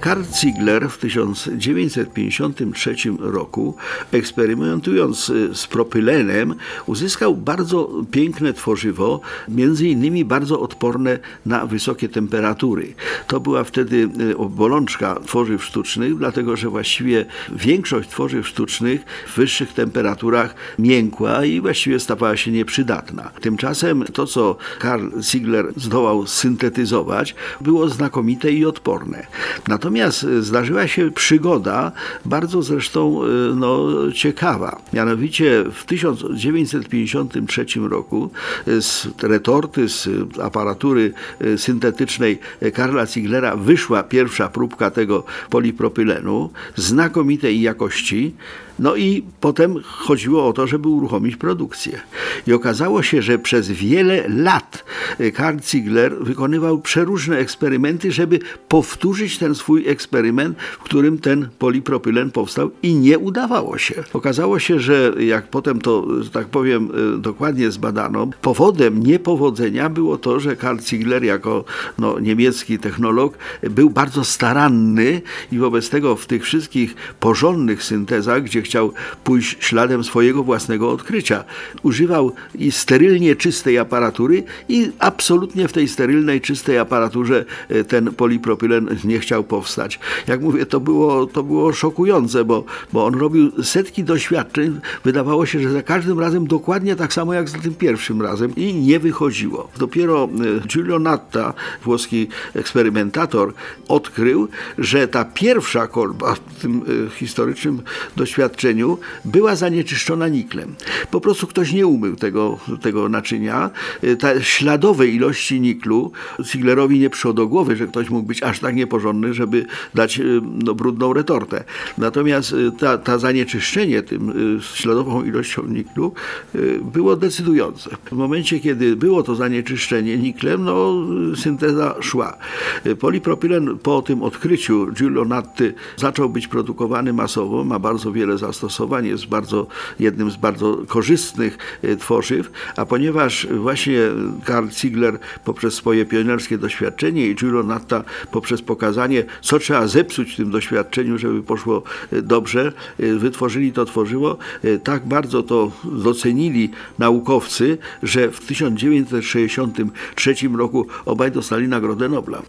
Karl Ziegler w 1953 roku, eksperymentując y, z propylenem, uzyskał bardzo piękne tworzywo, między innymi bardzo odporne na wysokie temperatury. To była wtedy y, bolączka tworzyw sztucznych, dlatego że właściwie większość tworzyw sztucznych w wyższych temperaturach miękła i właściwie stawała się nieprzydatna. Tymczasem to, co Karl Ziegler zdołał syntetyzować, było znakomite i odporne. Natomiast Natomiast e, zdarzyła się przygoda, bardzo zresztą e, no, ciekawa. Mianowicie w 1953 roku e, z retorty, z aparatury syntetycznej Karla Zieglera wyszła pierwsza próbka tego polipropylenu znakomitej jakości. No i potem chodziło o to, żeby uruchomić produkcję. I okazało się, że przez wiele lat Karl Ziegler wykonywał przeróżne eksperymenty, żeby powtórzyć ten swój eksperyment, w którym ten polipropylen powstał i nie udawało się. Okazało się, że jak potem to, że tak powiem, e, dokładnie zbadano, powodem niepowodzenia było to, że Karl Ziegler jako no, niemiecki technolog był bardzo staranny i wobec tego w tych wszystkich porządnych syntezach, gdzie chciał pójść śladem swojego własnego odkrycia, używał i sterylnie czystej aparatury i absolutnie w tej sterylnej, czystej aparaturze e, ten polipropylen nie chciał powstać. Jak mówię, to było, to było szokujące, bo, bo on robił setki doświadczeń. Wydawało się, że za każdym razem dokładnie tak samo jak za tym pierwszym razem i nie wychodziło. Dopiero e, Giulio Natta, włoski eksperymentator, odkrył, że ta pierwsza kolba w tym e, historycznym doświadczeniu była zanieczyszczona niklem. Po prostu ktoś nie umył tego, tego naczynia. E, ta śladowe ilości niklu Zieglerowi nie przyszło do głowy, że ktoś mógł być aż tak nieporządny, żeby dać y, no, brudną retortę. Natomiast y, ta, ta zanieczyszczenie tym y, śladową ilością niklu było decydujące. W momencie, kiedy było to zanieczyszczenie niklem, no, synteza szła. Polipropylen po tym odkryciu Giulio Natty zaczął być produkowany masowo, ma bardzo wiele zastosowań, jest bardzo, jednym z bardzo korzystnych tworzyw, a ponieważ właśnie Karl Ziegler poprzez swoje pionierskie doświadczenie i Giulio Natta poprzez pokazanie, co trzeba zepsuć w tym doświadczeniu, żeby poszło e, dobrze. E, wytworzyli to tworzywo. E, tak bardzo to docenili naukowcy, że w 1963 roku obaj dostali Nagrodę Nobla.